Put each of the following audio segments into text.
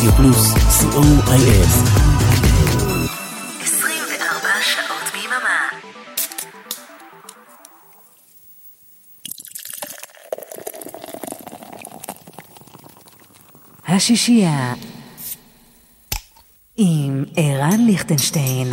רדיו פלוס, co.il. 24 שעות ביממה. השישייה עם ערן ליכטנשטיין.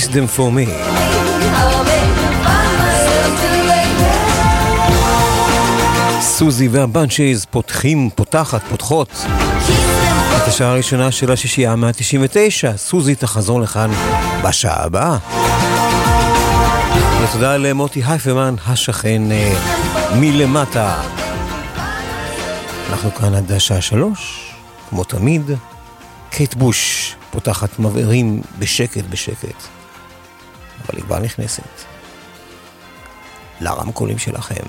Kiss them for me. סוזי והבנצ'יז פותחים, פותחת, פותחות את השעה הראשונה של השישייה מה-99. סוזי תחזור לכאן בשעה הבאה. ותודה למוטי הייפרמן, השכן אה, מלמטה. אנחנו כאן עד השעה שלוש, כמו תמיד. קייט בוש פותחת מבערים בשקט בשקט. אבל היא כבר נכנסת. לרמקולים שלכם.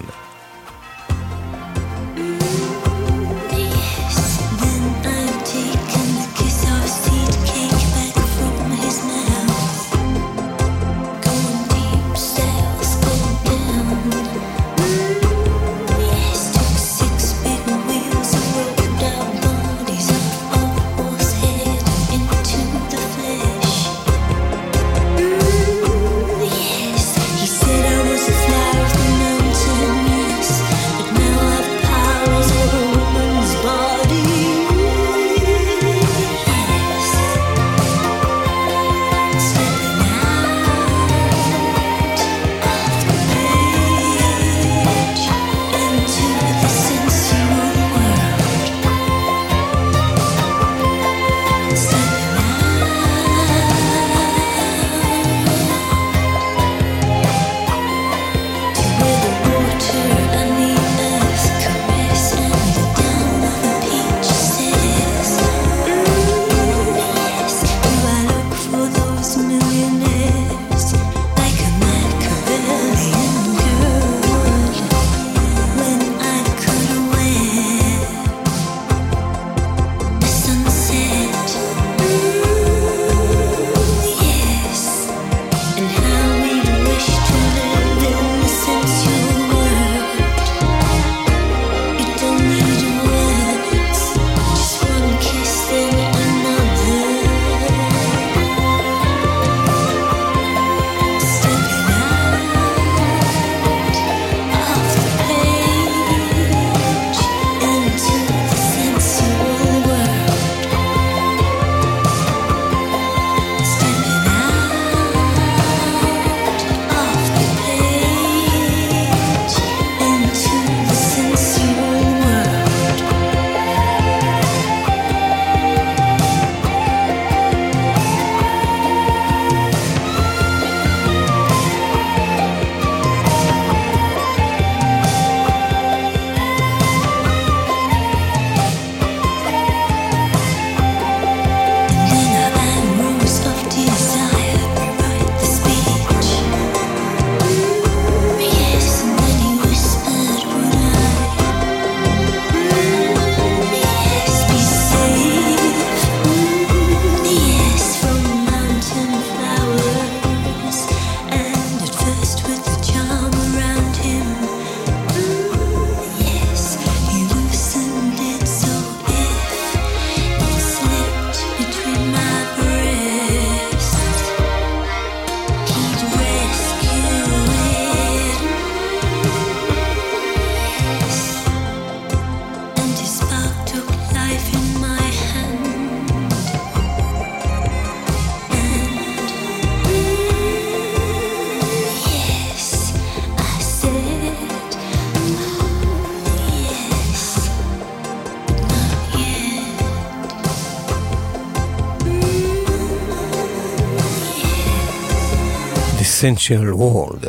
Essential World,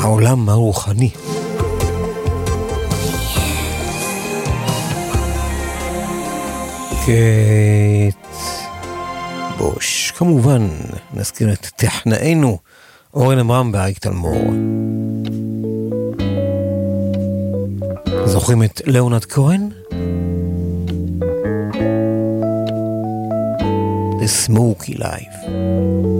העולם הרוחני. קט בוש, כמובן, נזכיר את טכנאינו אורן אמרם ואייק תלמור. זוכרים את ליאונרד כהן? The Smoky Life.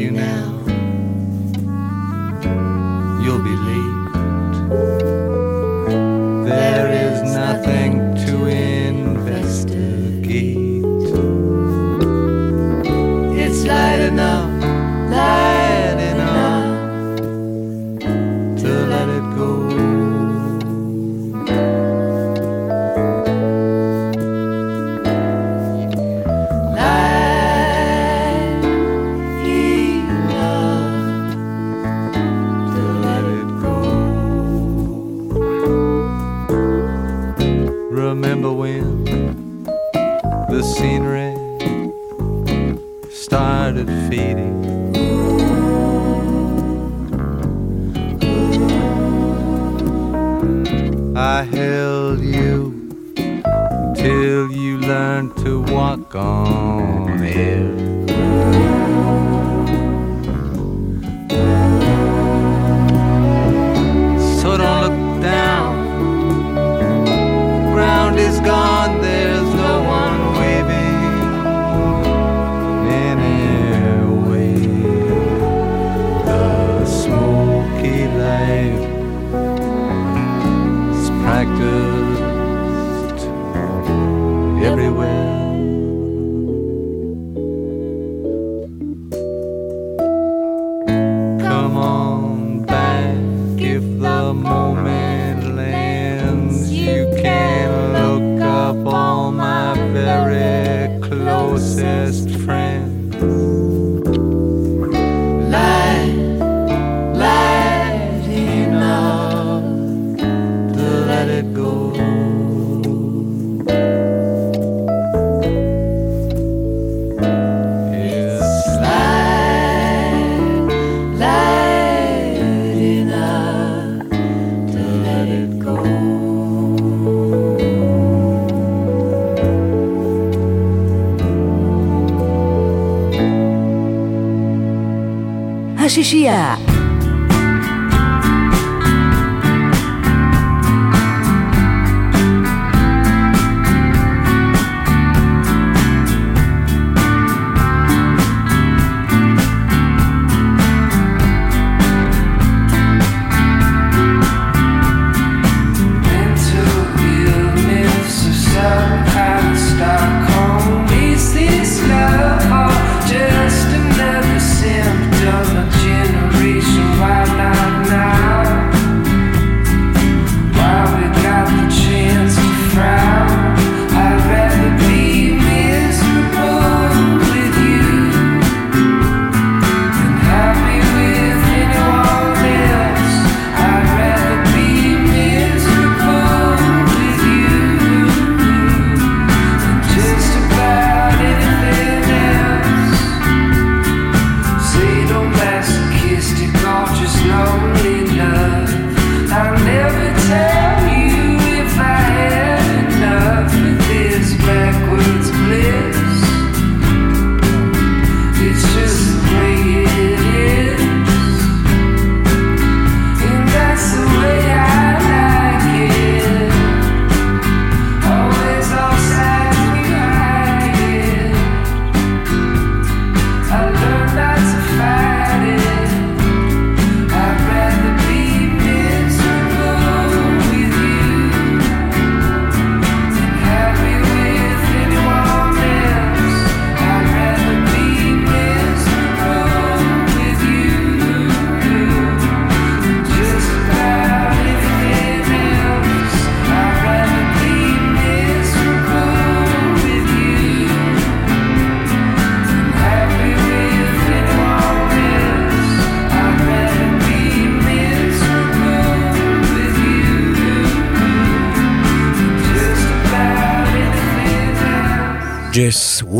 you now.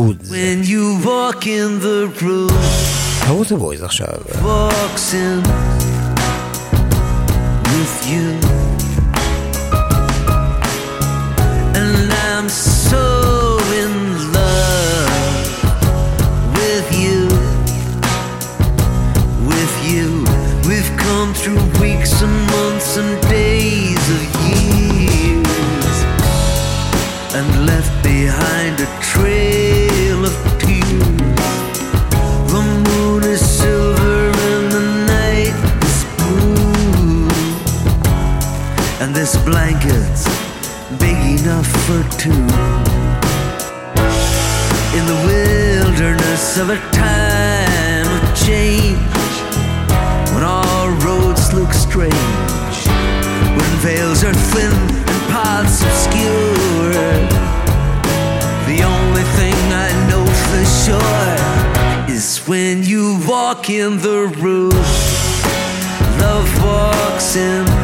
ג'ס וודס. When you walk in the room, הרוט הבויז עכשיו. walks in Of a time of change, when all roads look strange, when veils are thin and paths obscure. The only thing I know for sure is when you walk in the room, love walks in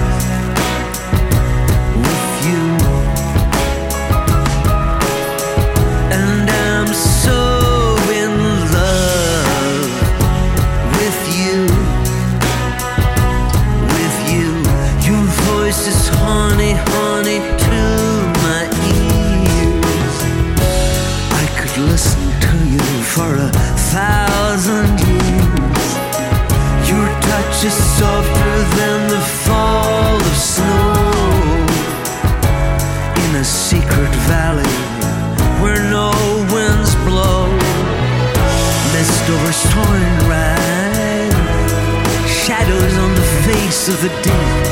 the deep,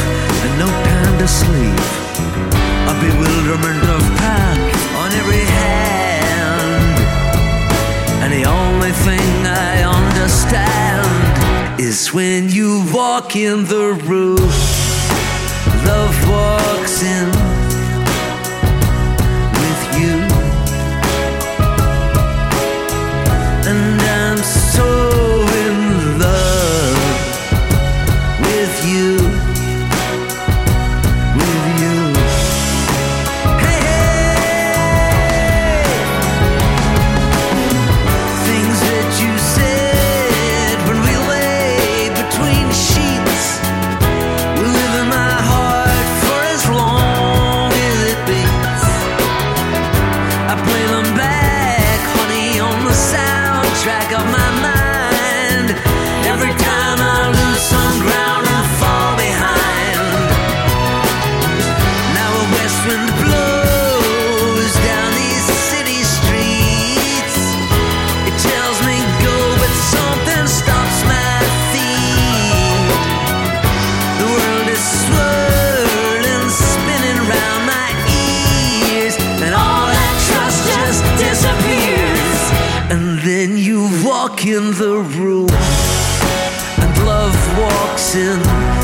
and no time to sleep. A bewilderment of path on every hand. And the only thing I understand is when you walk in the room, love walks in walk in the room, and love walks in.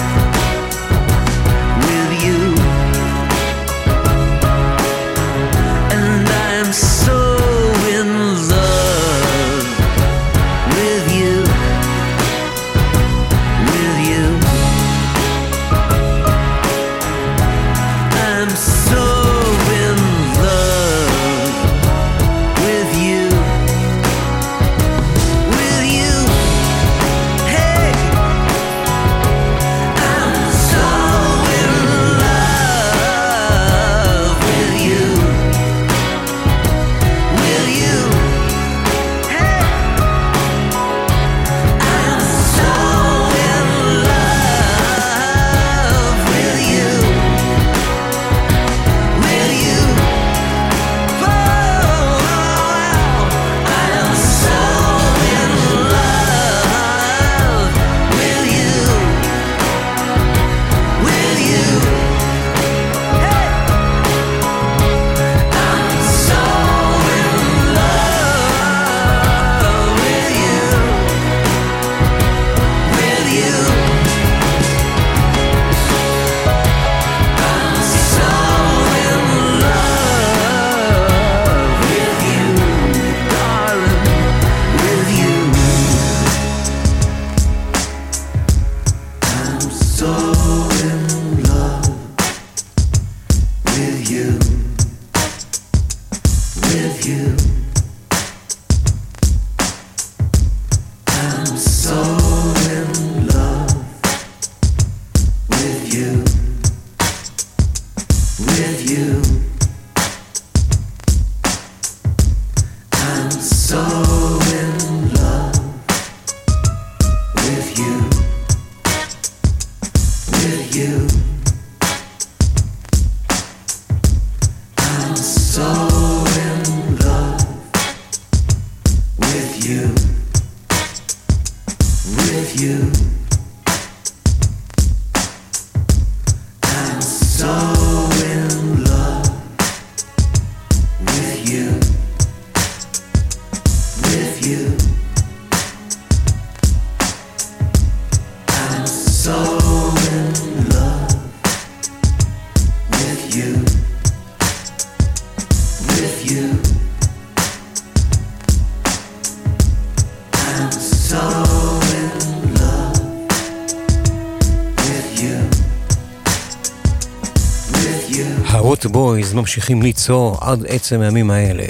ממשיכים ליצור עד עצם הימים האלה.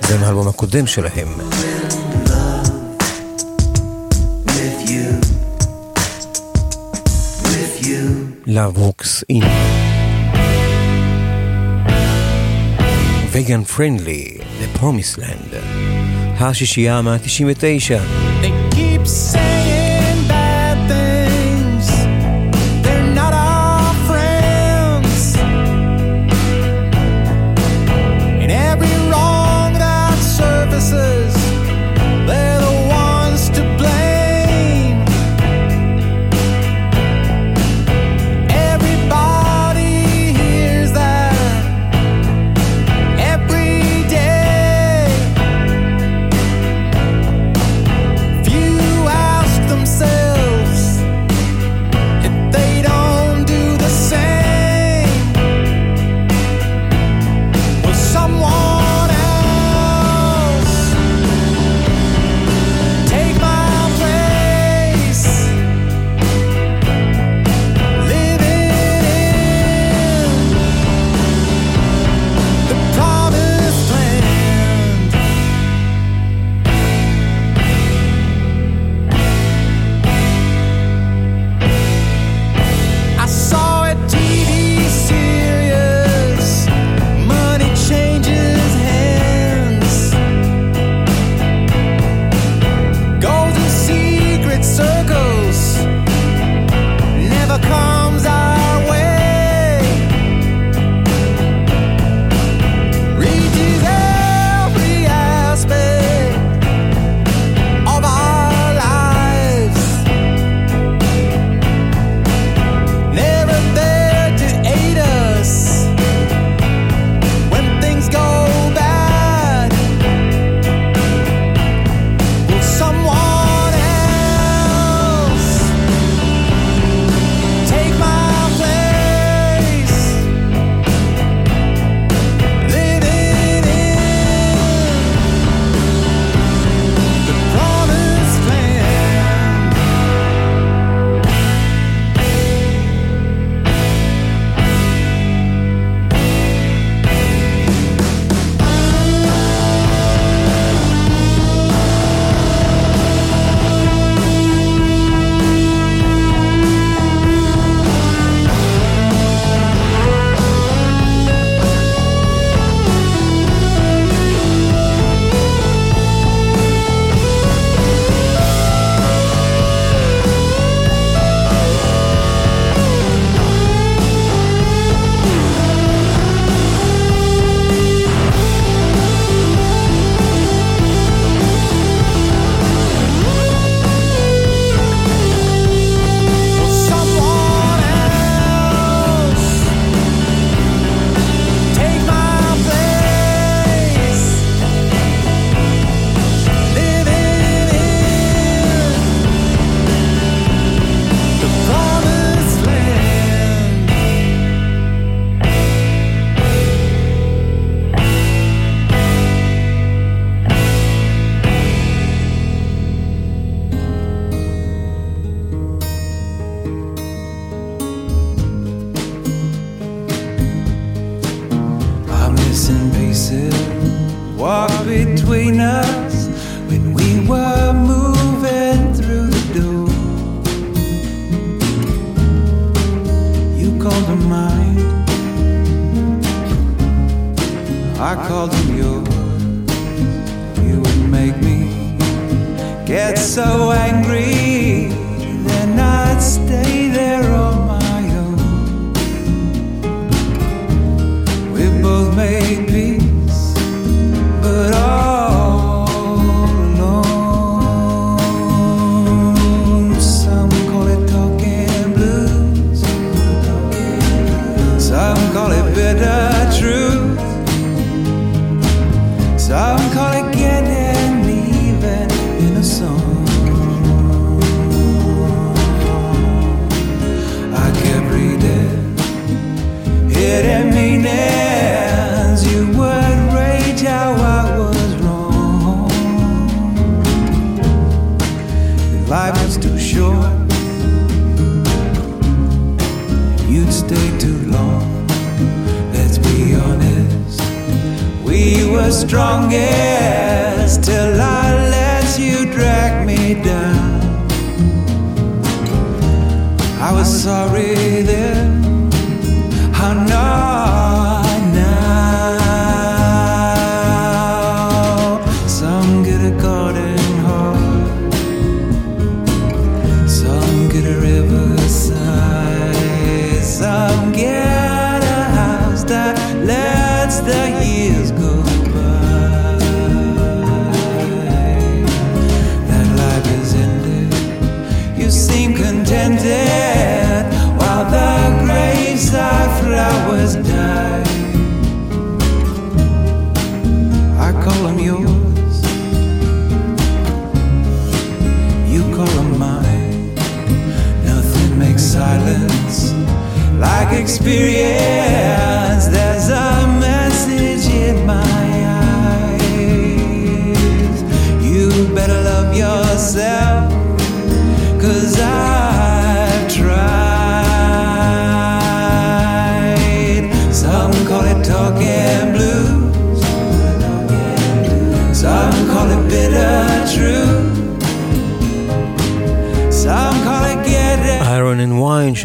זה מהאלבום הקודם שלהם. Love Walks In. Vegan Friendly, The Promised Land. השישייה מה-99. They keep saying Yeah.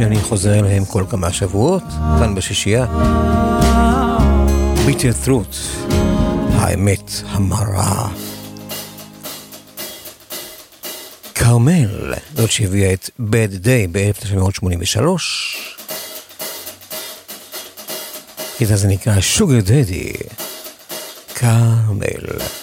שאני חוזר אליהם כל כמה שבועות, כאן בשישייה. ביטר תרות, האמת המרה. כרמל, זאת שהביאה את Bad Day ב-1983. קטע זה נקרא Sugar Daddy, כרמל.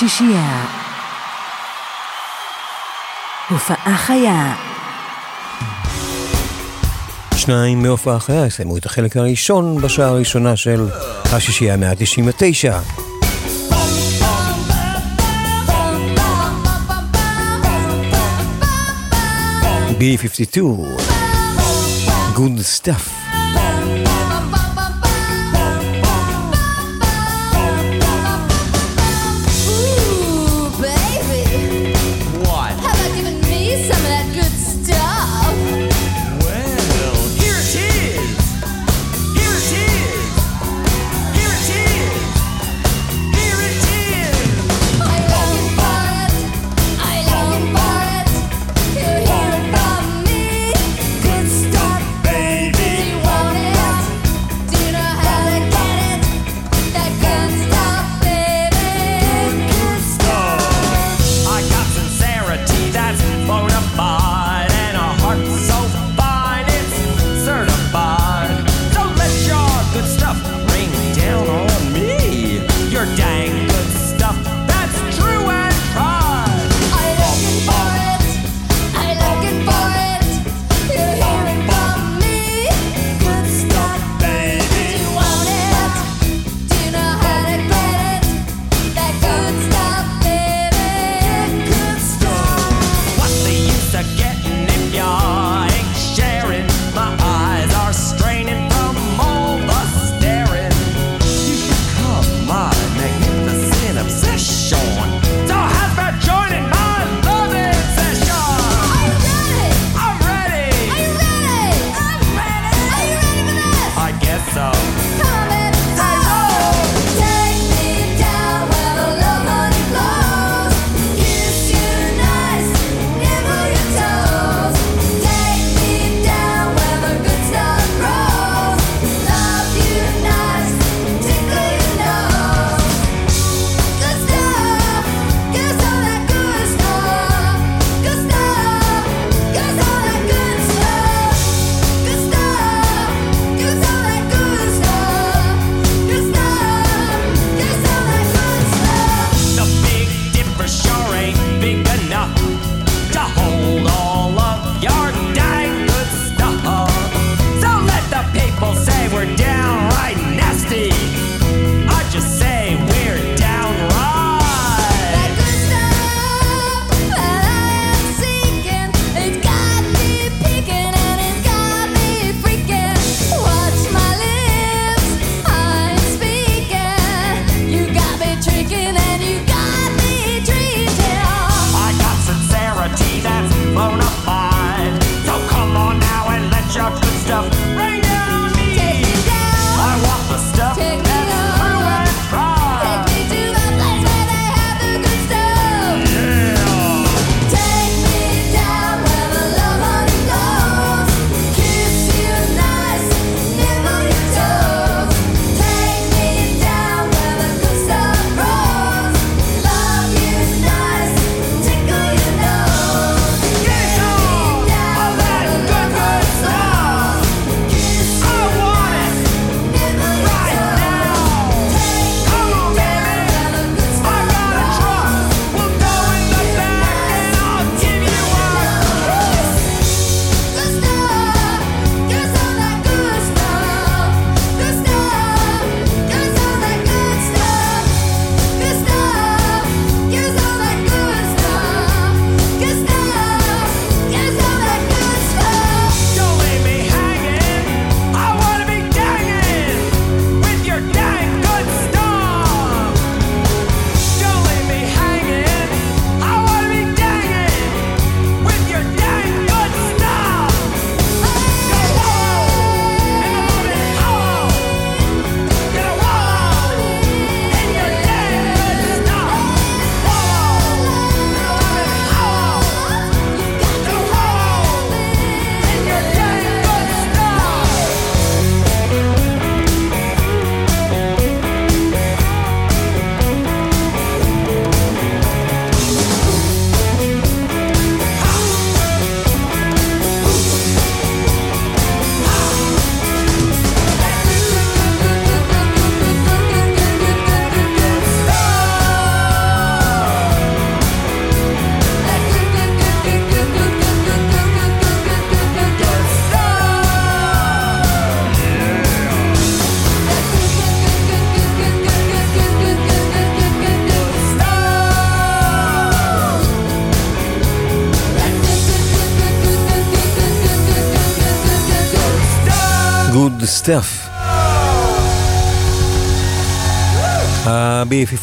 שישייה הופעה חיה. שניים מהופעה חיה יסיימו את החלק הראשון בשעה הראשונה של השישייה 199. B52 Good Stuff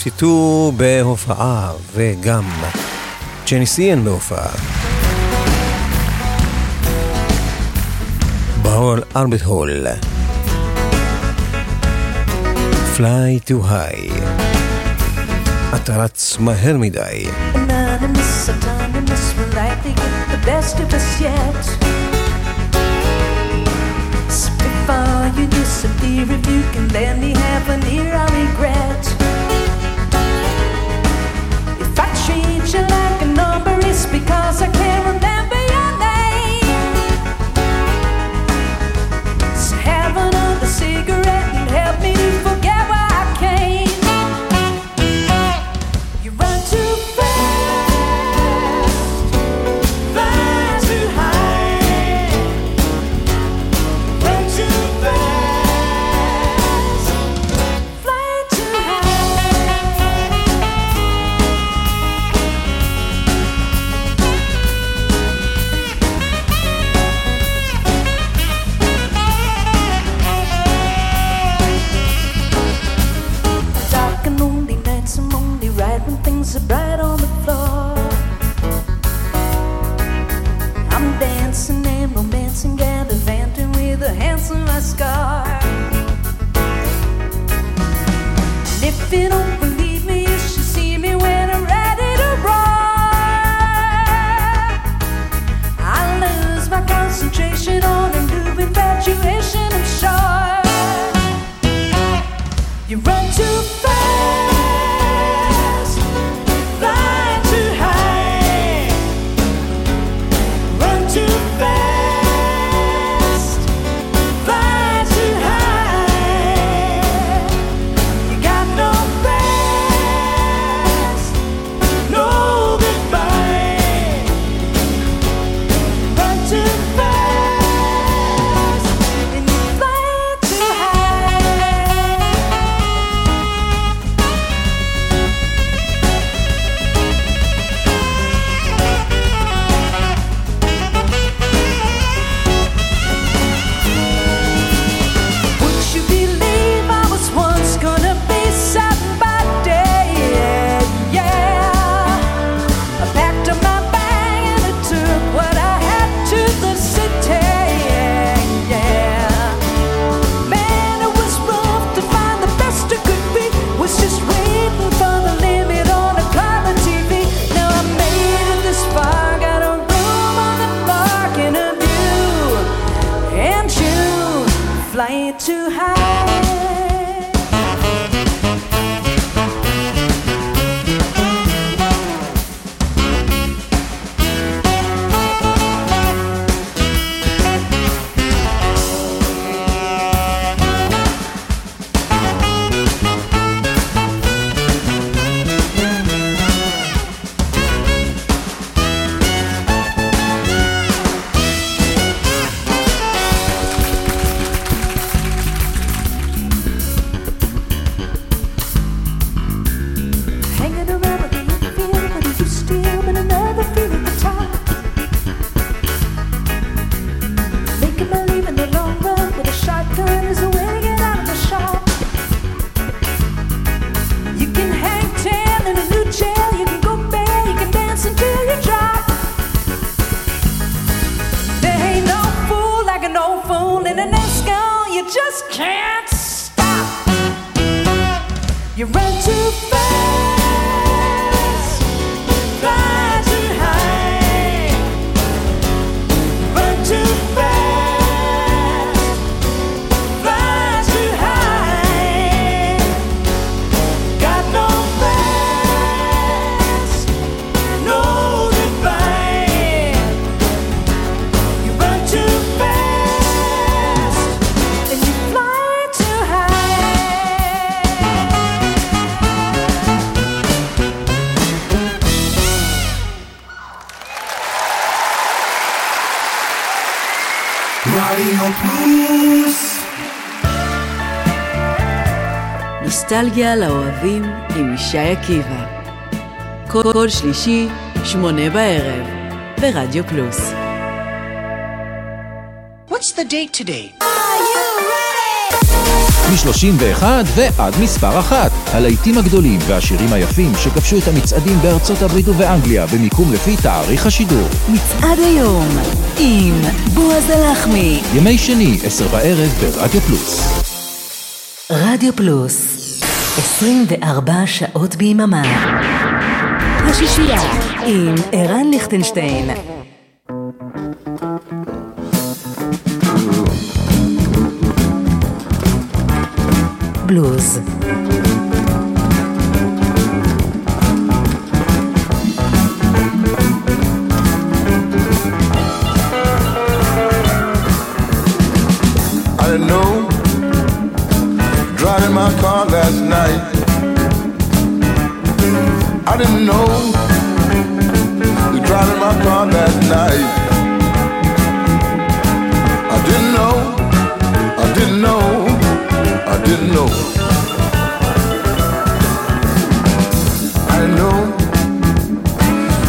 ציטו בהופעה, וגם צ'ניס איין בהופעה. בהול אלברט הול. Fly too high. אתה רץ מהר מדי. Anonymous, autonomous, we're likely get the best of us yet. Before you disappear, if you can let me have an ear, I regret. because I can't remember your name. So have another cigarette and help me forget. נוסטלגיה לאוהבים עם ישי עקיבא. כל שלישי, שמונה בערב, ברדיו פלוס. What's the date today? מ-31 ועד מספר אחת. הלהיטים הגדולים והשירים היפים שכבשו את המצעדים בארצות הברית ובאנגליה במיקום לפי תאריך השידור. מצעד היום עם בועז הלחמי. ימי שני, עשר בערב ברדיו פלוס. רדיו פלוס 24 שעות ביממה השישייה עם ערן ליכטנשטיין. בלוז last night. I didn't know. You driving my car last night. I didn't know. I didn't know. I didn't know. I know.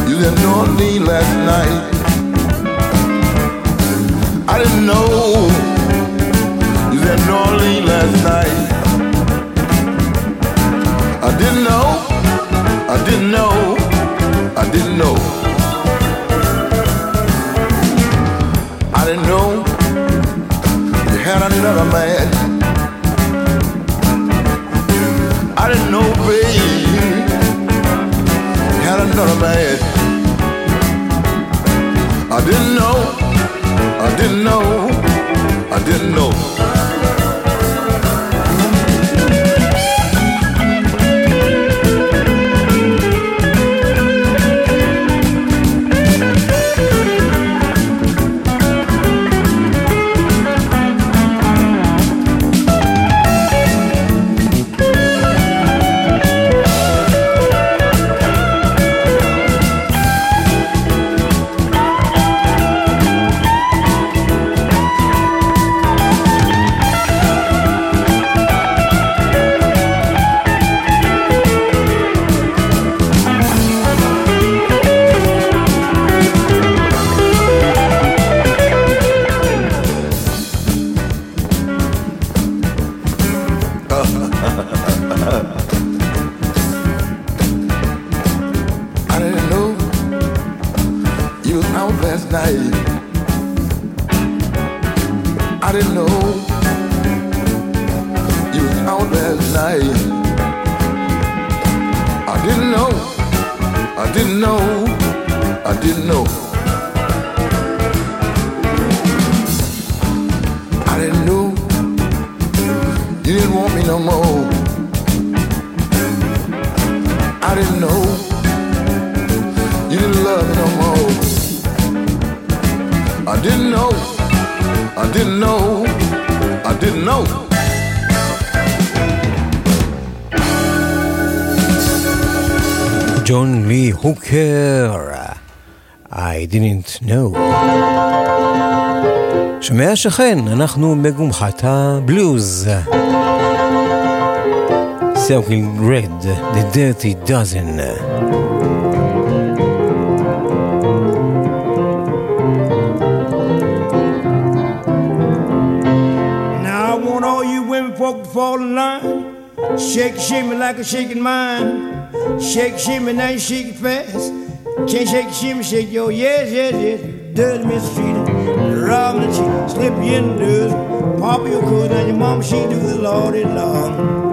You in New Orleans last night. I didn't know. Another man. I didn't know. I didn't know. I didn't know. שומע שכן, אנחנו בגומחת הבלוז. סרקל רד, The Dirty Dozen. Fall in line. Shake, shimmy like a shaking mine. Shake, shimmy, now you shake it fast. Can't shake, shimmy, shake your yes, yes, yes. dirty, mistreated, robbing slip you in the dust. pop your cousin, and your mama, she do the Lord and Lord.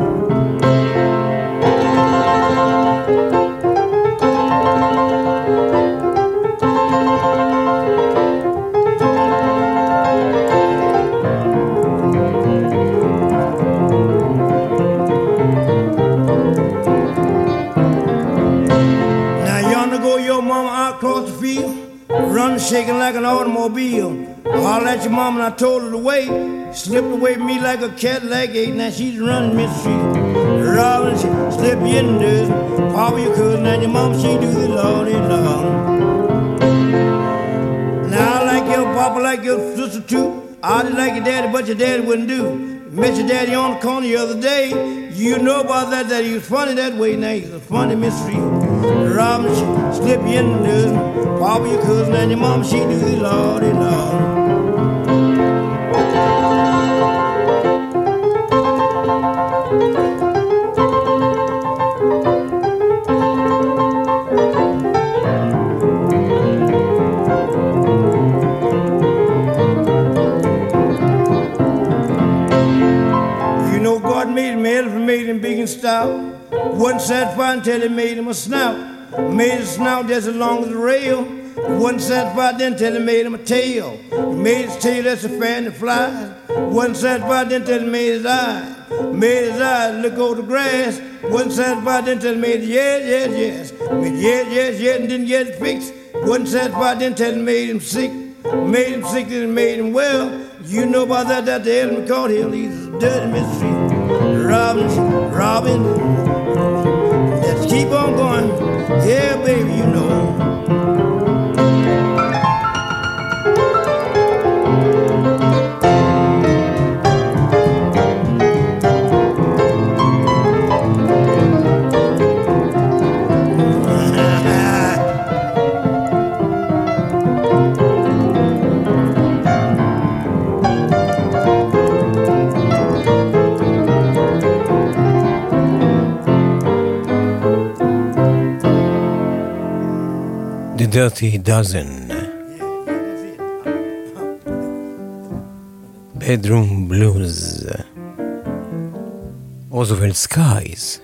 Shaking like an automobile. Holler at your mom and I told her to wait. Slipped away from me like a cat leg eight. Now she's running Miss Street. Rolling, she slip you in the dust. Papa your cousin and your mama, she do the lordy long. Now I like your papa like your sister too. I did like your daddy, but your daddy wouldn't do. Met your daddy on the corner the other day. You know about that, that he was funny that way. Now he's a funny mystery. Robin, she slip you in the news. Papa, your cousin, and your mama, she do you, Lordy, Lord. Stop. Wasn't satisfied until he made him a snout. Made his snout just as long as the rail. Wasn't satisfied then till he made him a tail. Made his tail that's a fan that flies. Wasn't satisfied then till he made his eyes. Made his eyes look over the grass. Wasn't satisfied then till he made yes, yes, yes. Made yes, yes, yes, and didn't get it fixed. Wasn't satisfied then till he made him sick. Made him sick and made him well. You know about that, that the Elmer caught him. He's a dirty Mississippi. Robin, Robin. Keep on going. Yeah, baby, you know. Dirty Dozen. Bedroom Blues. Roosevelt Skies.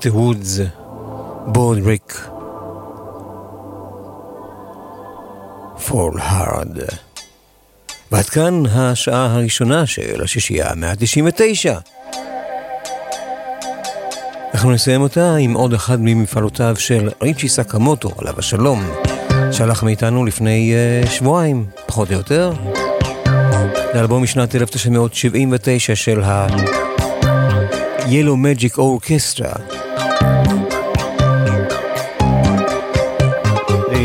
הטה וודס, בורדריק, פול הארד. ועד כאן השעה הראשונה של השישייה 199. אנחנו נסיים אותה עם עוד אחד ממפעלותיו של ריצ'י סקמוטו, עליו השלום, שהלך מאיתנו לפני uh, שבועיים, פחות או יותר. זה אלבום משנת 1979 של ה... Yellow Magic Orchestra.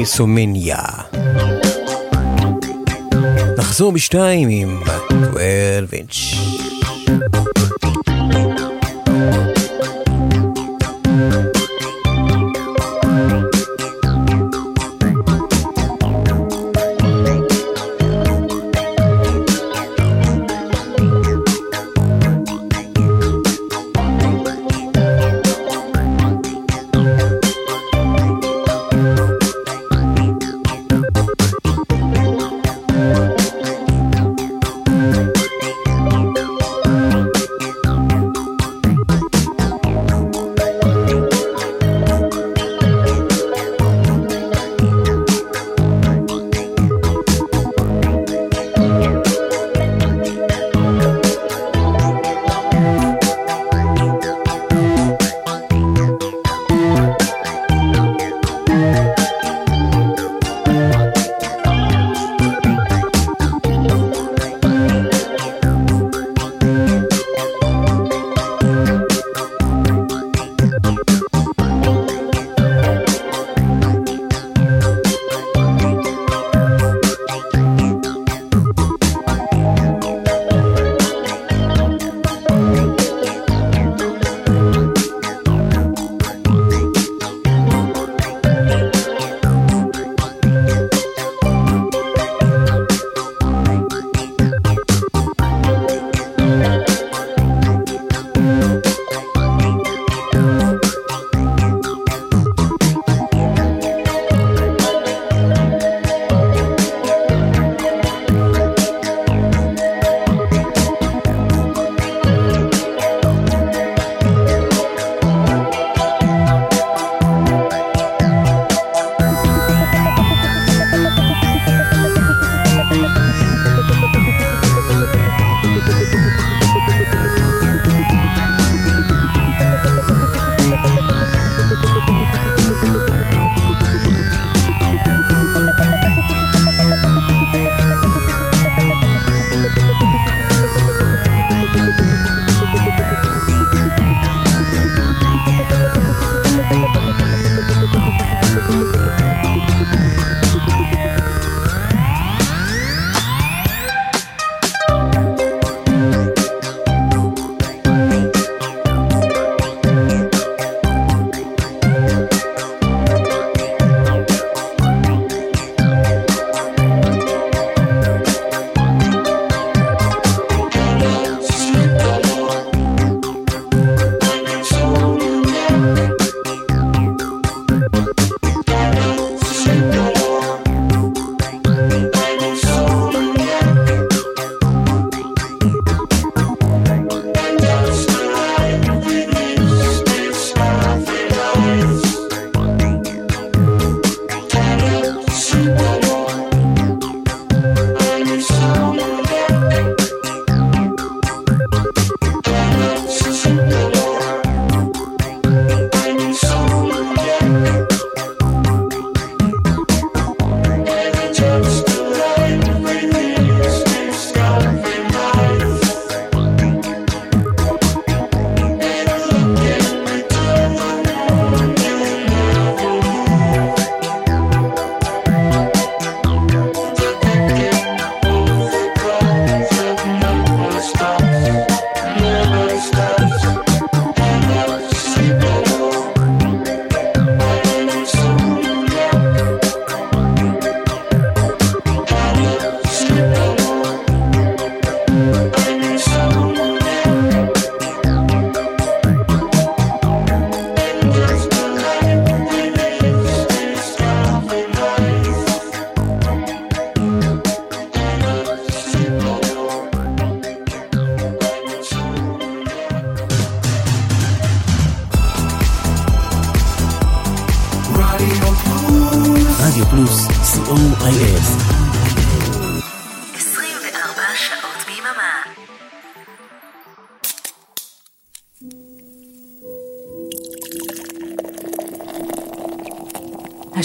איסומניה. נחזור בשתיים עם 12 אינץ'.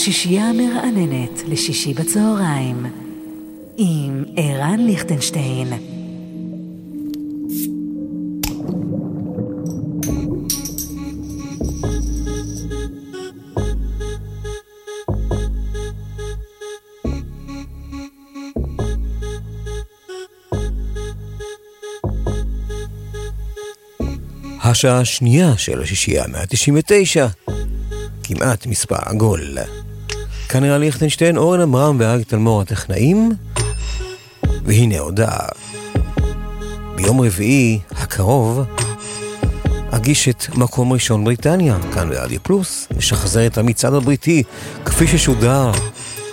השישייה המרעננת לשישי בצהריים עם ערן ליכטנשטיין. השעה השנייה של השישייה 199, כמעט מספר עגול. כאן נראה ליכטנשטיין, אורן עמרם ואריק תלמור הטכנאים, והנה הודעה. ביום רביעי הקרוב אגיש את מקום ראשון בריטניה, כאן ברדיו פלוס, נשחזר את המצעד הבריטי כפי ששודר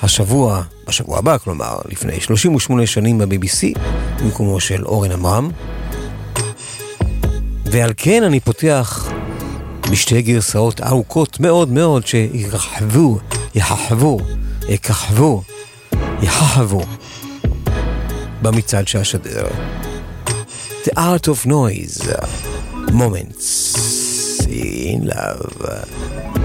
השבוע, בשבוע הבא, כלומר, לפני 38 שנים ב-BBC, במקומו של אורן עמרם. ועל כן אני פותח בשתי גרסאות ארוכות מאוד מאוד שיכחבו, יחחבו, יכחבו, יחחבו במצעד שאשדר. The Art of Noise, Moments in Love.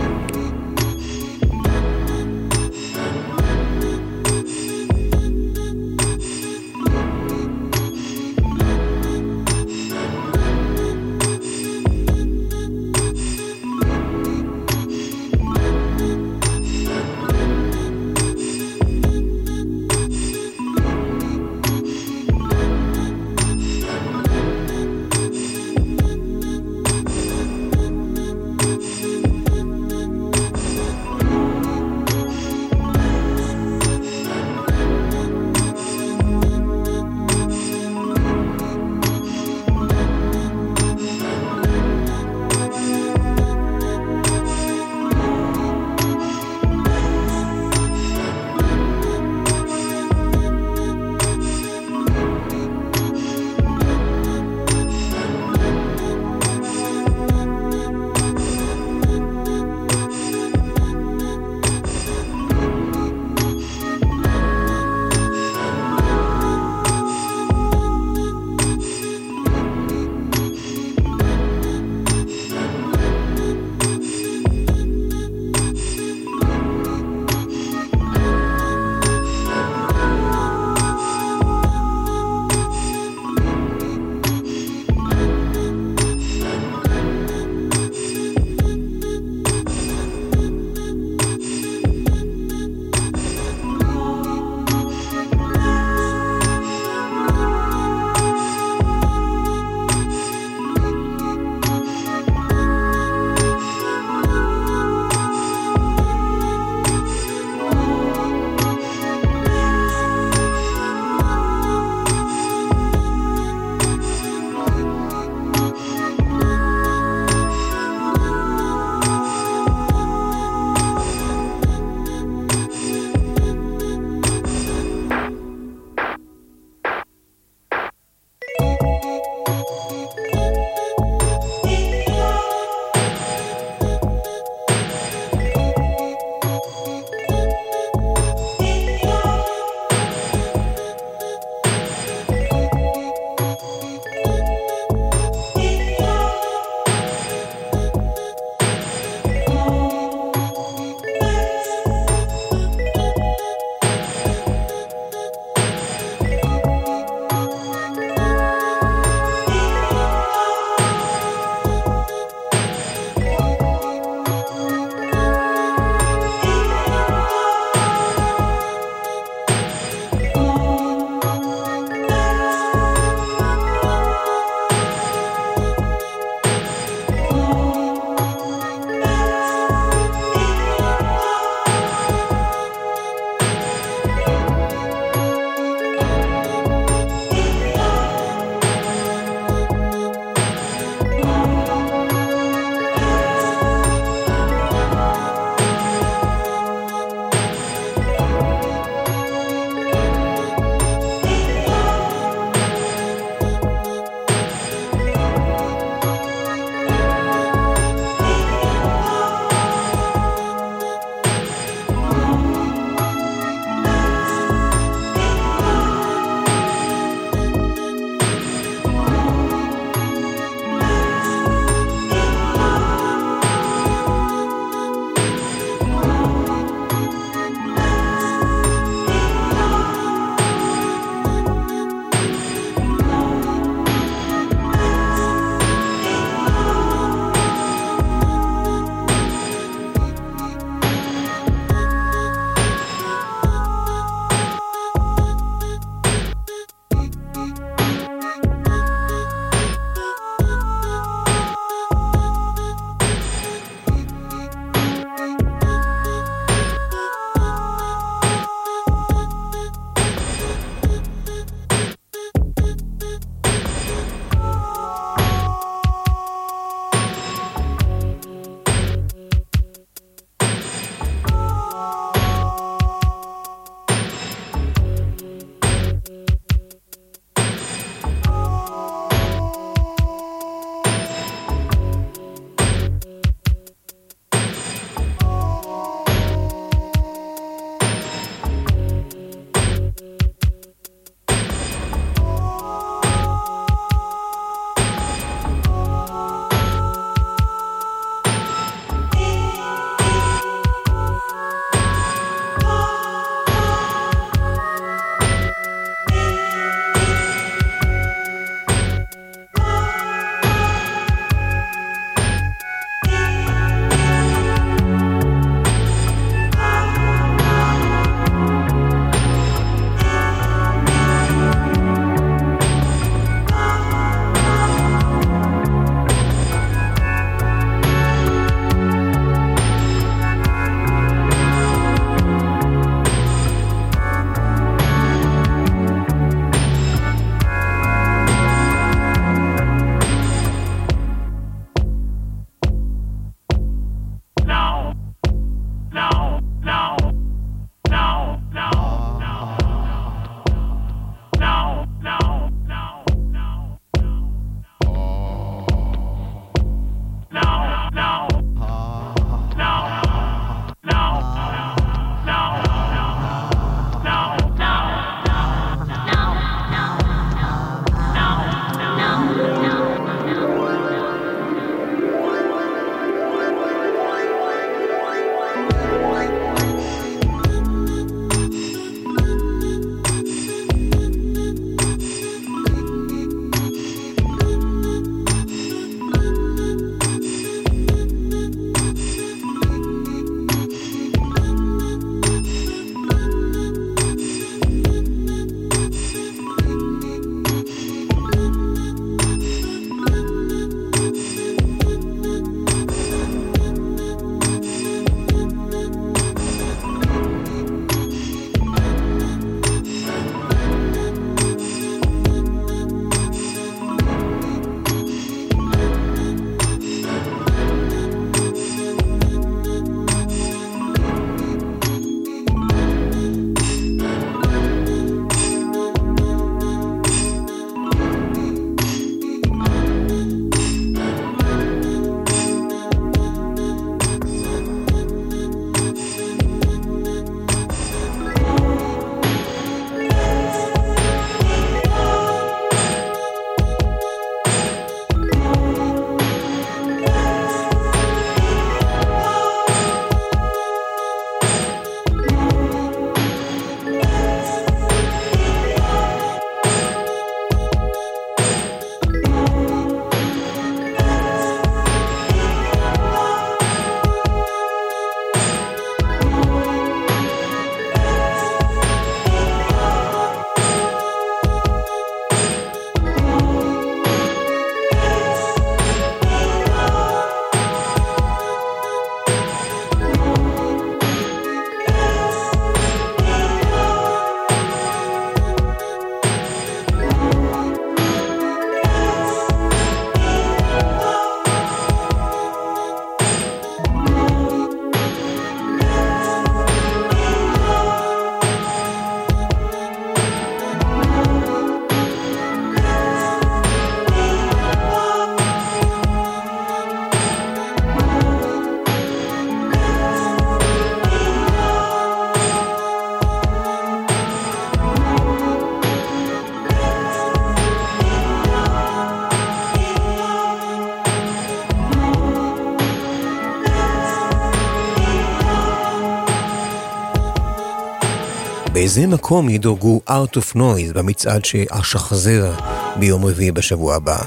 באיזה מקום ידורגו Out of Noise במצעד שאשחזר ביום רביעי בשבוע הבא.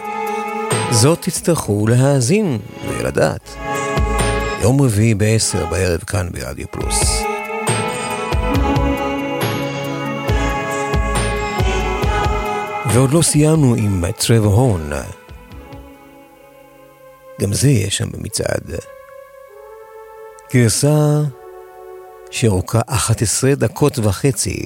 זאת תצטרכו להאזין ולדעת. יום רביעי ב-10 בערב כאן ברדיו פלוס. ועוד לא סיימנו עם טרוור הורן. גם זה יש שם במצעד. גרסה שאורכה 11 דקות וחצי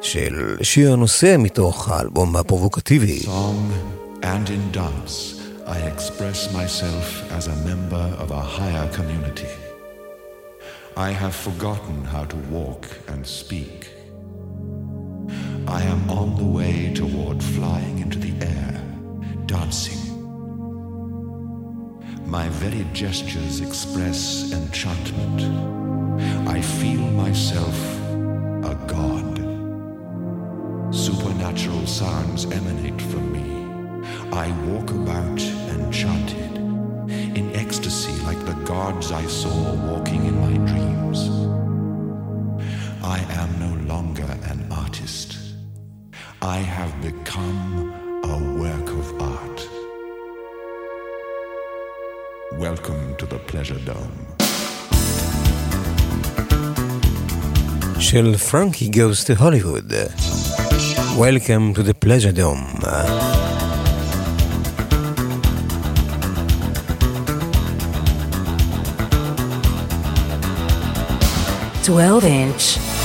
של שיר הנושא מתוך האלבום הפרובוקטיבי. Song and in dance, I express myself as a member of a higher community. I have forgotten how to walk and speak. I am on the way toward flying into the air, dancing. My very gestures express enchantment. I feel myself a god. Supernatural sounds emanate from me. I walk about enchanted, in ecstasy like the gods I saw walking in my dreams. I am no longer an artist. I have become a work of art. Welcome to the Pleasure Dome. של Frankie Goes to Hollywood. Welcome to the Pleasure Dome. Twelve inch.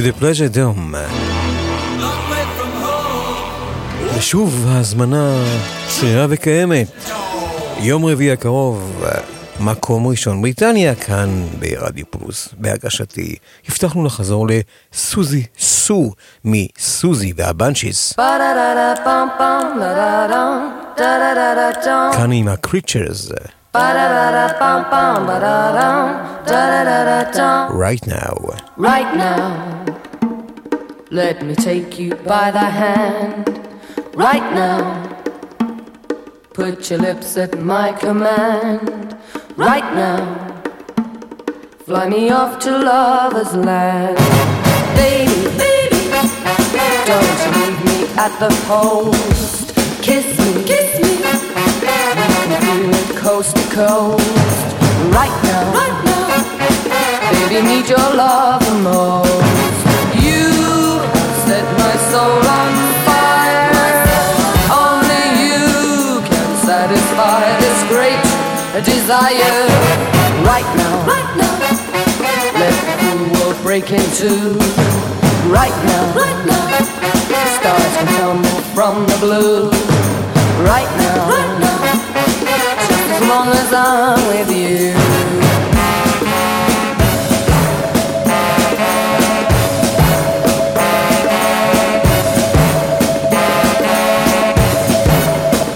To the Pleasure Dome. ושוב ההזמנה שרירה וקיימת. יום רביעי הקרוב, מקום ראשון בריטניה, כאן ברדיו פלוס, בהגשתי. הבטחנו לחזור לסוזי סו מסוזי והבנצ'יס. כאן עם הקריצ'רס. Right now. Right now, let me take you by the hand. Right now, put your lips at my command. Right now, fly me off to lover's land. Baby, baby, don't leave me at the post. Kiss me, kiss me. Coast to coast. Right now, right now, baby, need your love the most. You set my soul on fire. Only you can satisfy this great desire. Right now, right now, let the world break into. Right now, right now, stars can tumble from the blue. Right now, right now, as long as I'm with you.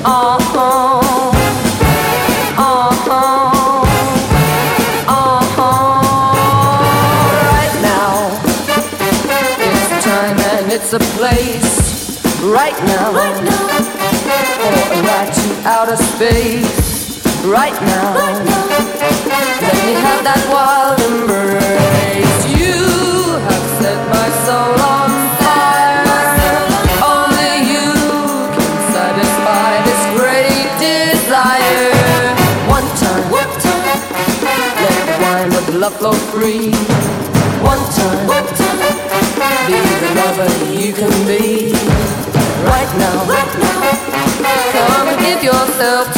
Uh-huh. Uh-huh. Uh-huh. Right now. It's a time and it's a place. Right now. Right now. For a ride to outer space. Right now. Let me have that wild embrace. You have set my soul on fire. Only you can satisfy this great desire. One time, one time, let the wine of love flow free. One time, one time, be the lover you can be. Right now, right now, come and give yourself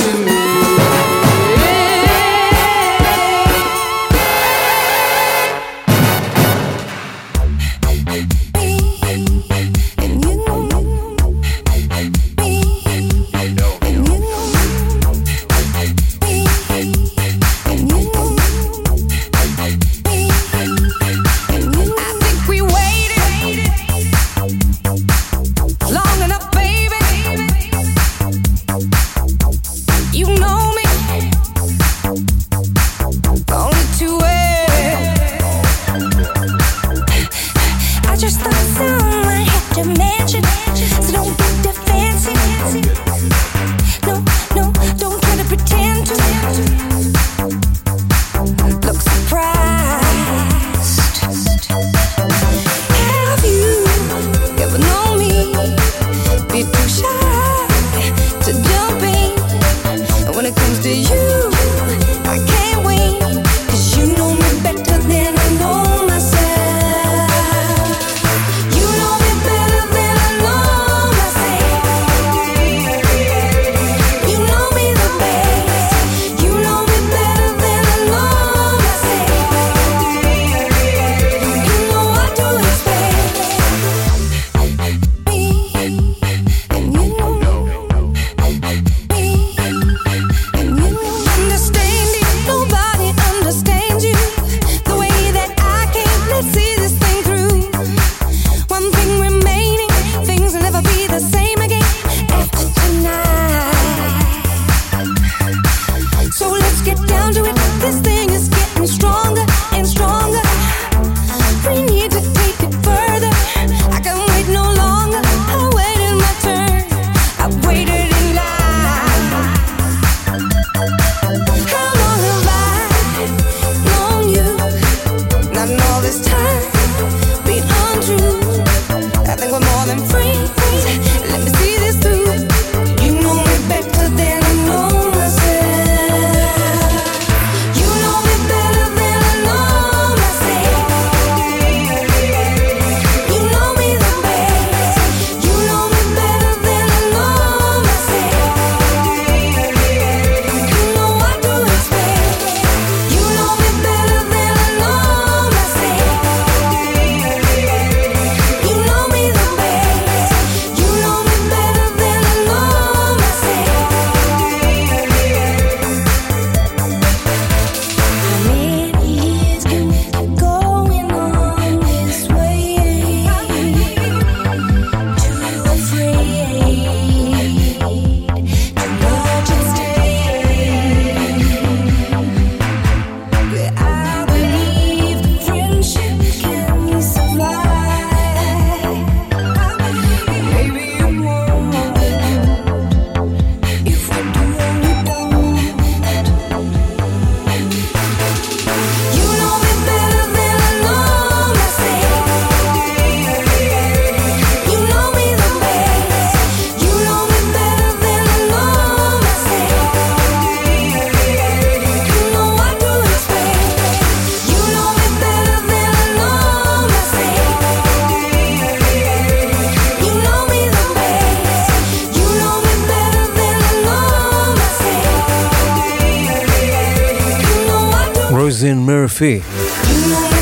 סוזן מרפי.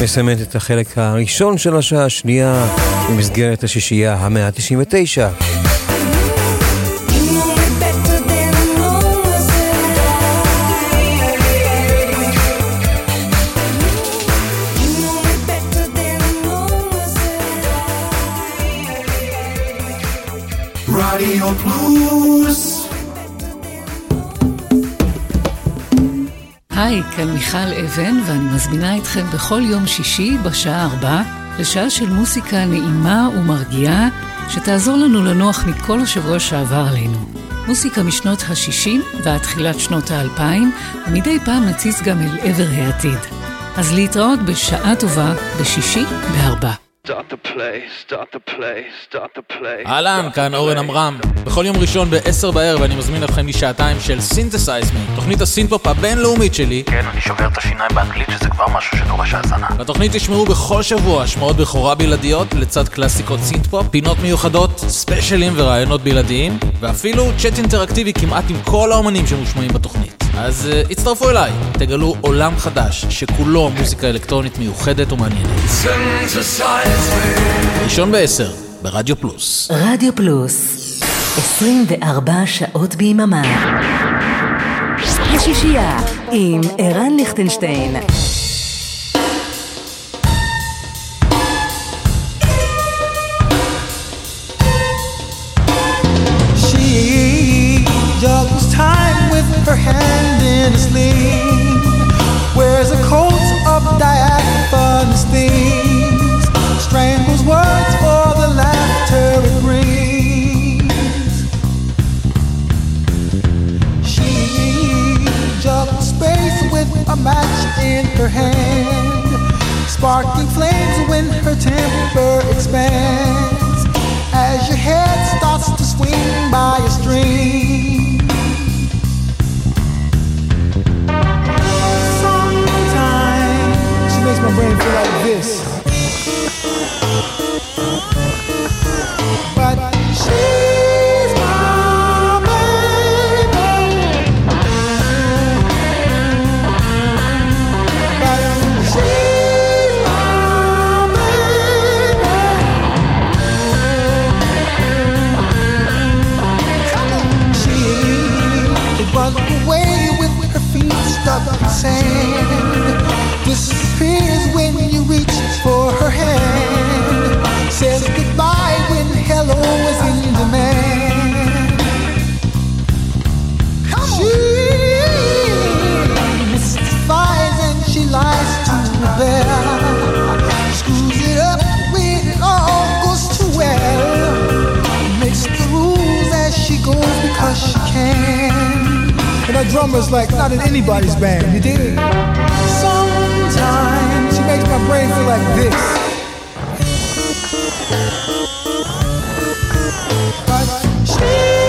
מסיימת את החלק הראשון של השעה השנייה במסגרת השישייה המאה ה-99. מיכל אבן, ואני מזמינה אתכם בכל יום שישי בשעה ארבע לשעה של מוסיקה נעימה ומרגיעה, שתעזור לנו לנוח מכל השבוע שעבר עלינו. מוסיקה משנות ה-60 ועד תחילת שנות ה-2000, ומדי פעם נציץ גם אל עבר העתיד. אז להתראות בשעה טובה בשישי בארבע. Start the play, start the play, start the play. אהלן, כאן אורן עמרם. בכל יום ראשון ב-10 בערב אני מזמין אתכם לשעתיים של Synthesize Me, תוכנית הסינתפופ הבינלאומית שלי. כן, אני שובר את השיניים באנגלית שזה כבר משהו שדורש האזנה. בתוכנית תשמעו בכל שבוע השמעות בכורה בלעדיות לצד קלאסיקות סינתפופ, פינות מיוחדות, ספיישלים ורעיונות בלעדיים, ואפילו צ'אט אינטראקטיבי כמעט עם כל האומנים שמושמעים בתוכנית. אז uh, הצטרפו אליי, תגלו עולם חדש שכולו מוזיקה אלקטרונית מיוחדת ומעניינת. ראשון בעשר, ברדיו פלוס. רדיו פלוס, 24 שעות ביממה. השישייה עם ערן ליכטנשטיין. She juggles time with her hand in a sling. Her hand. Sparking flames when her temper expands. As your head starts to swing by a string. Sometimes she makes my brain feel like this. say. Drummer's like not in anybody's band, you dig? Sometimes she makes my brain feel like this. But she's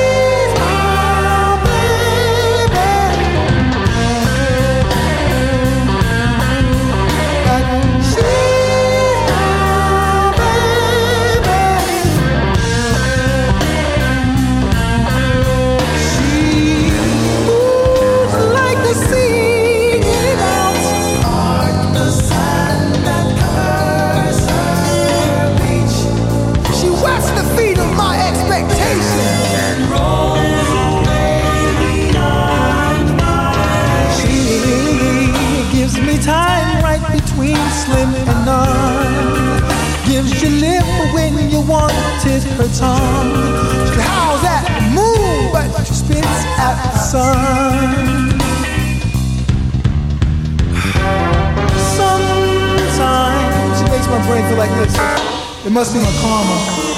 must be my karma.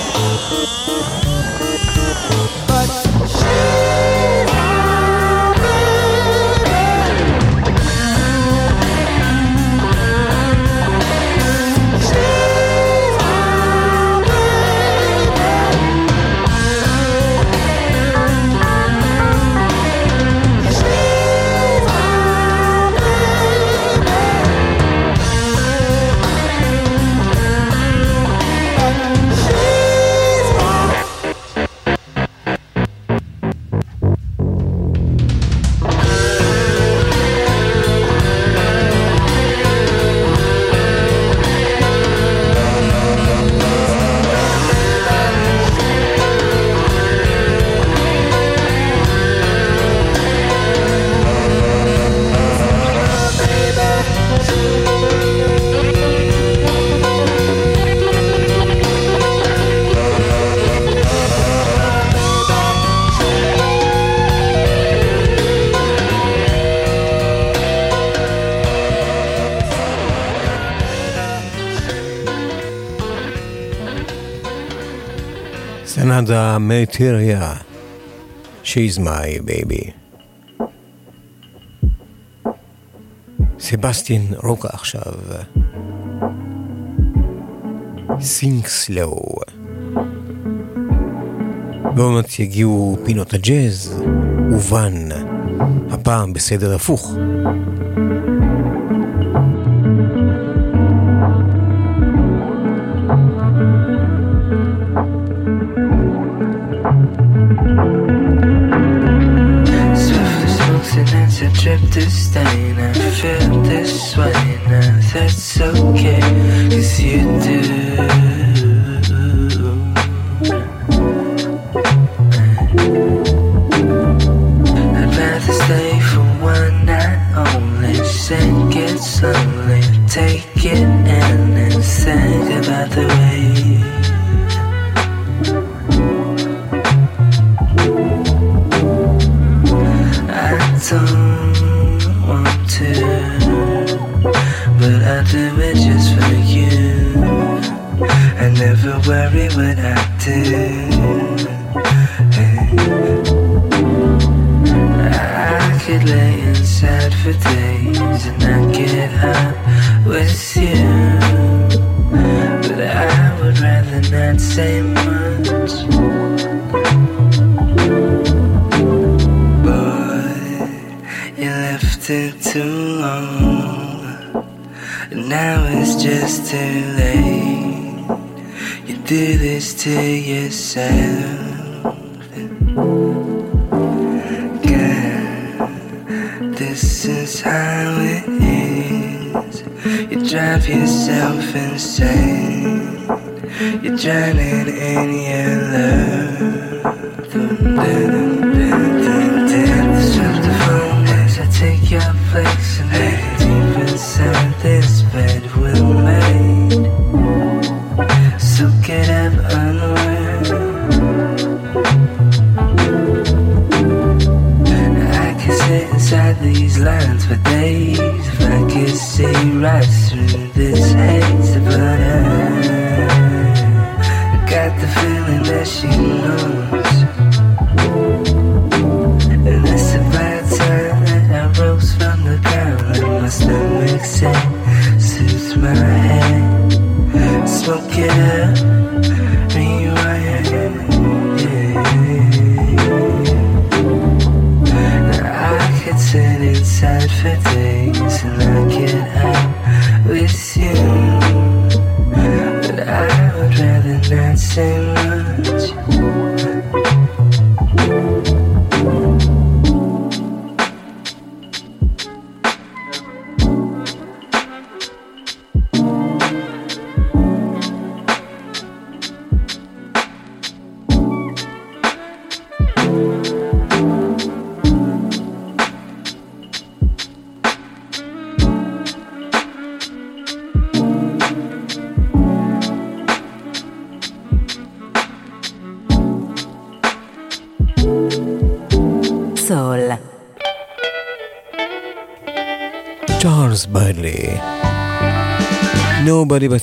המטריה, She's my baby. סבסטין רוקה עכשיו. סינק סלו. ועוד מעט יגיעו פינות הג'אז, ובן, הפעם בסדר הפוך.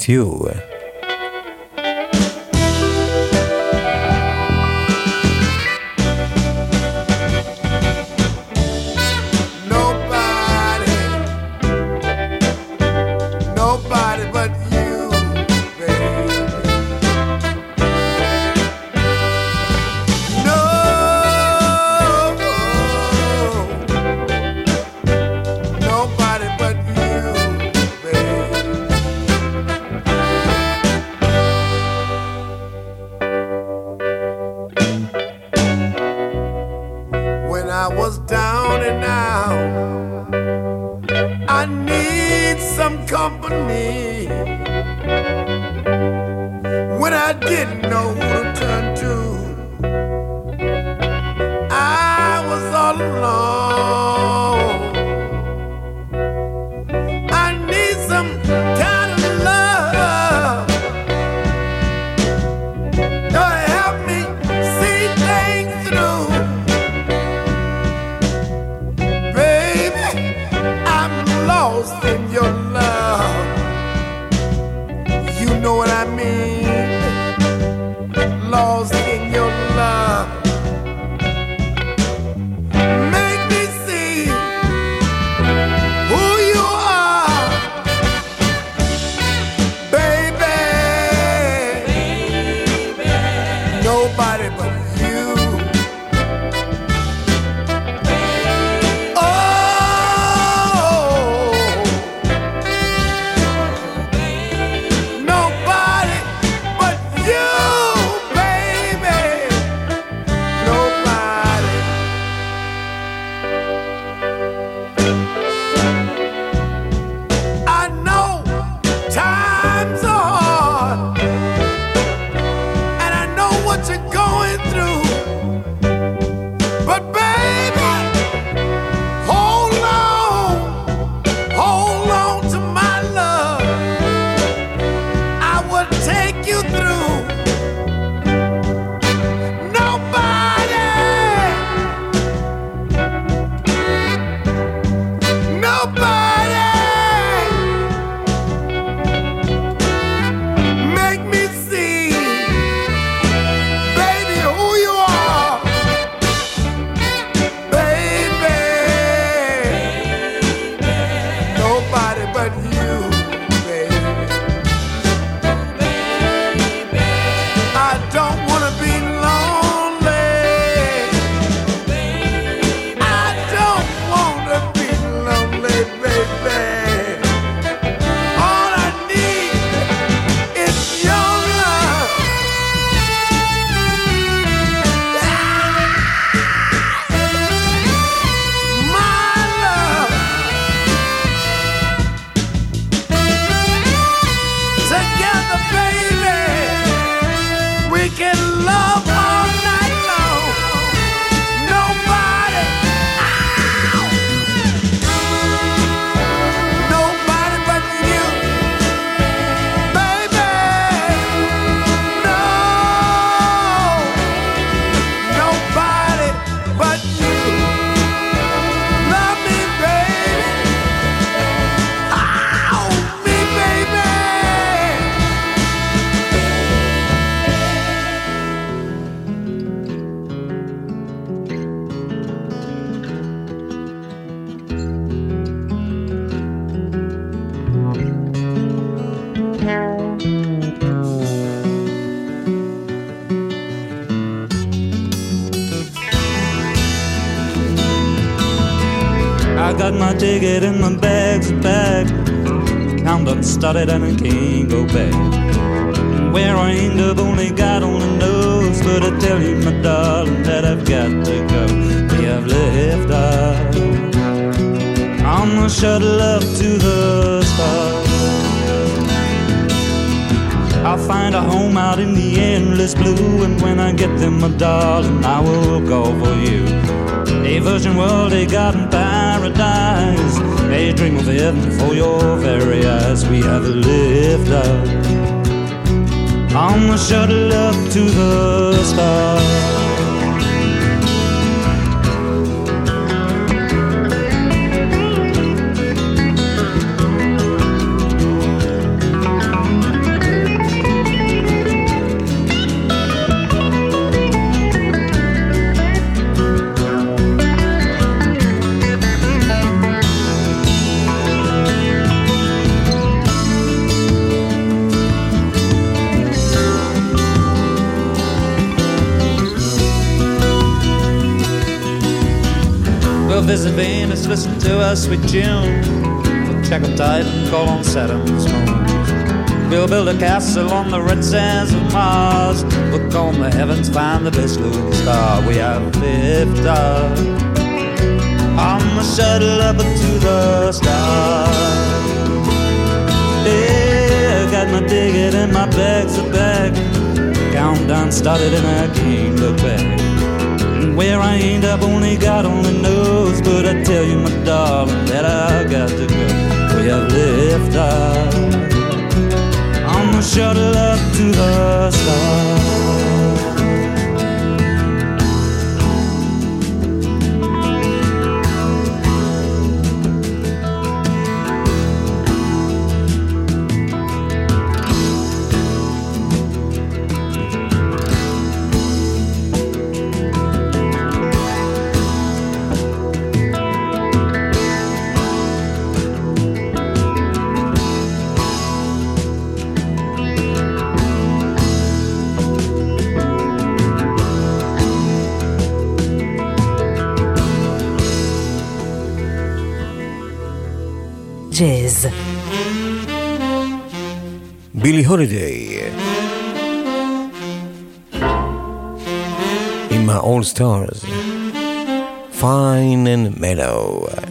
you. started an Shuttle up to the stars. We'll check on and call on Saturn's moon. We'll build a castle on the red sands of Mars. We'll comb the heavens, find the best looking star. We have lived up on the shuttle up to the stars. Yeah, I got my ticket and my bags are back. Countdown started and I can't look back. Where I end up, only God only knows. But I tell you, my darling, that I got to go. We have left out on the shuttle up to the stars. בילי הולידיי. עם ה-All Stars. Fine and Mellow.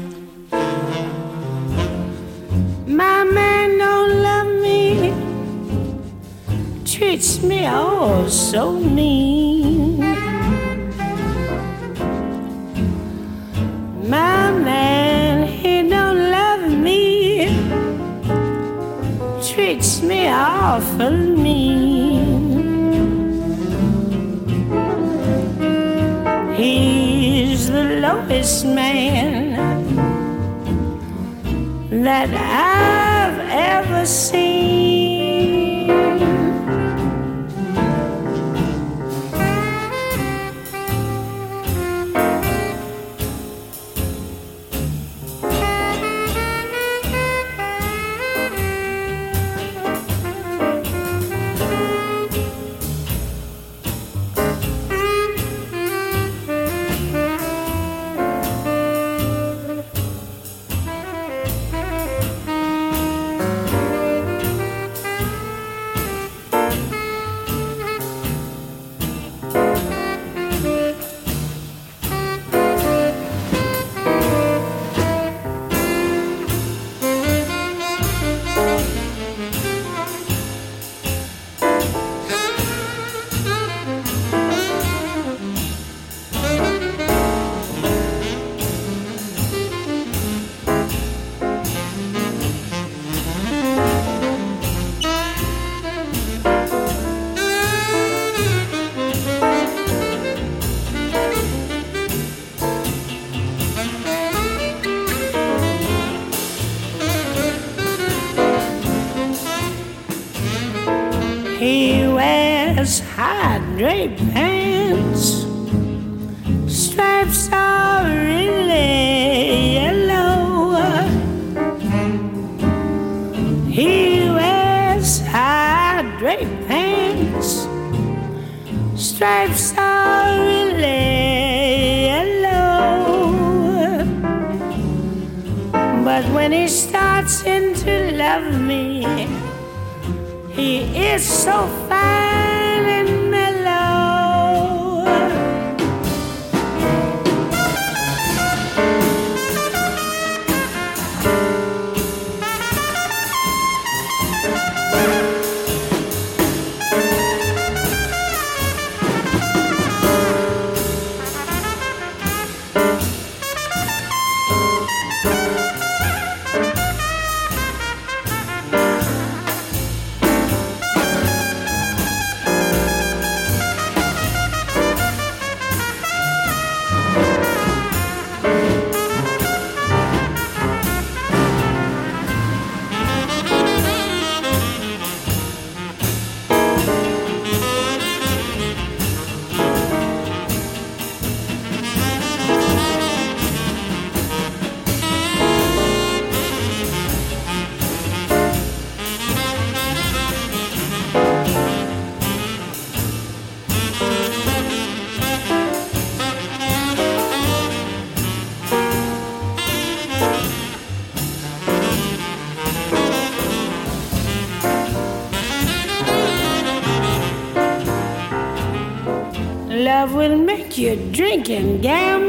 babe. you're drinking, gambling.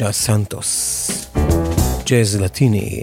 מוצ'ה סנטוס ג'אז לטיני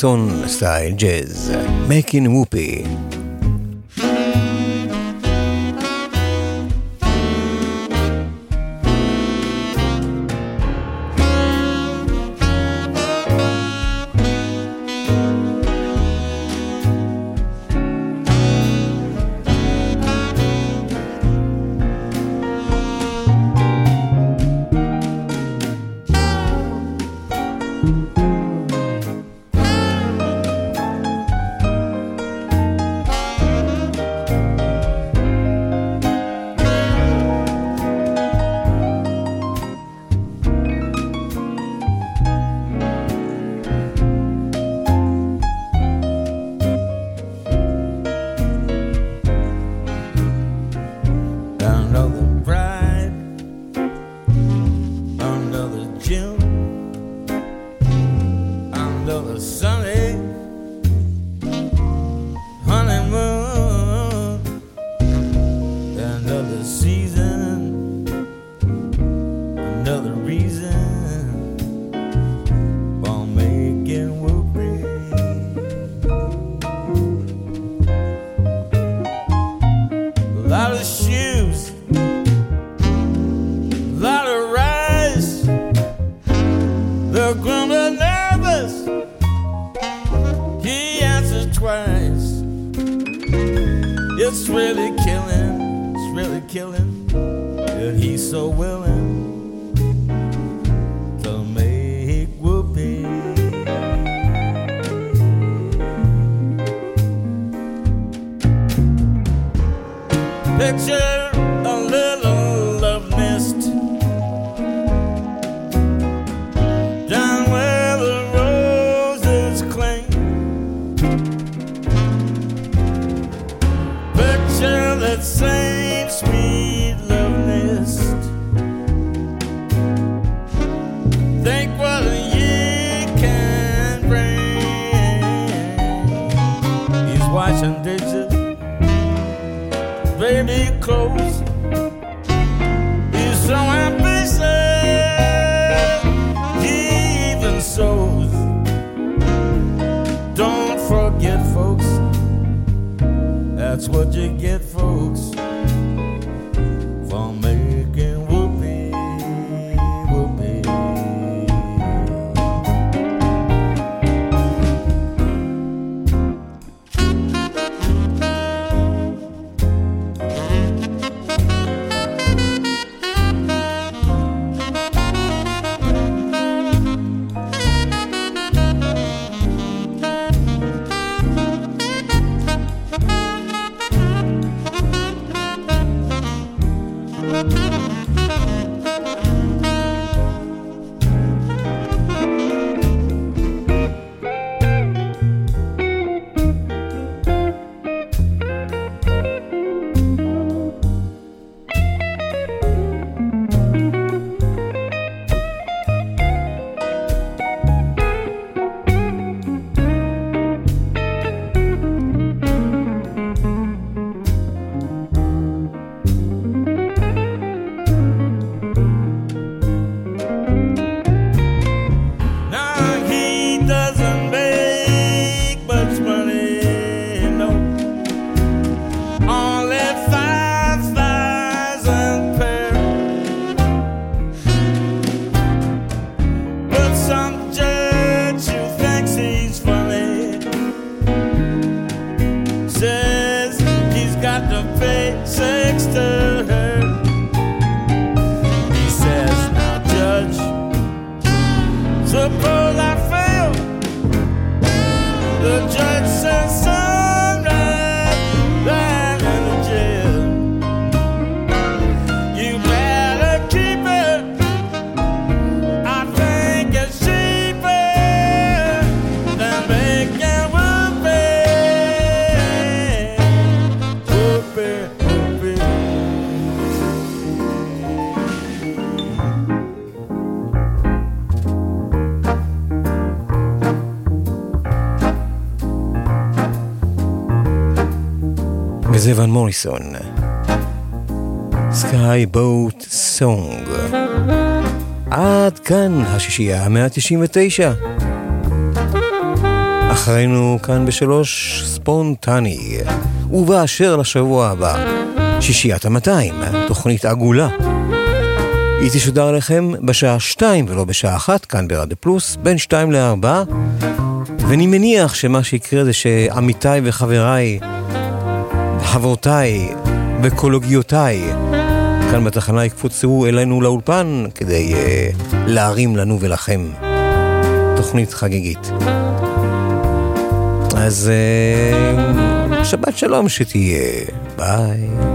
Jackson style jazz, making whoopee. וזה ון מוריסון. סקאי בוט סונג. עד כאן השישייה המאה ה-99. אחרינו כאן בשלוש ספונטני. ובאשר לשבוע הבא, שישיית המאתיים, תוכנית עגולה. היא תשודר עליכם בשעה שתיים ולא בשעה אחת, כאן ברדיו פלוס, בין שתיים לארבע. ואני מניח שמה שיקרה זה שעמיתיי וחבריי חברותיי וקולוגיותיי כאן בתחנה יקפוצו אלינו לאולפן כדי uh, להרים לנו ולכם תוכנית חגיגית. אז uh, שבת שלום שתהיה, ביי.